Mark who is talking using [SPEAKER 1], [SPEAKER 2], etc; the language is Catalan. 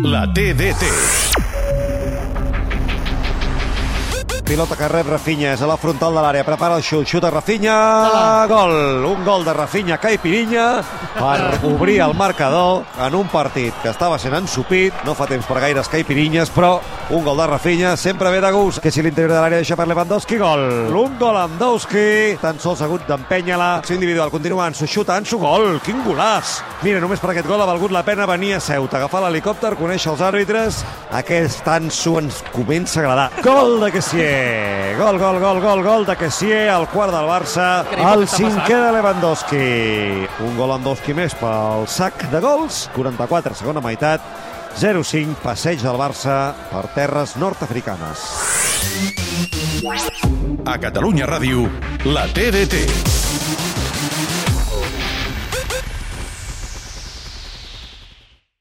[SPEAKER 1] La TDT.
[SPEAKER 2] Pilota que rep Rafinha, és a la frontal de l'àrea, prepara el xut, xuta Rafinha, gol! Un gol de Rafinha Caipirinha per obrir el marcador en un partit que estava sent ensupit, no fa temps per gaires Caipirinyes, però un gol de Rafinha sempre ve de gust, que si l'interior de l'àrea deixa per Lewandowski, gol! Un gol Lewandowski, tan sols ha hagut d'empènyer-la, acció individual, continua Ansu, xuta Ansu, gol! Quin golàs! Mira, només per aquest gol ha valgut la pena venir a Ceuta, agafar l'helicòpter, conèixer els àrbitres, aquest Ansu ens comença a agradar. Gol de Kessier! Gol, gol, gol, gol, gol de Kessier, al quart del Barça, el cinquè de Lewandowski. Un gol Lewandowski més pel sac de gols, 44, segona meitat, 0-5, passeig del Barça per terres nord-africanes.
[SPEAKER 1] A Catalunya Ràdio, la TDT.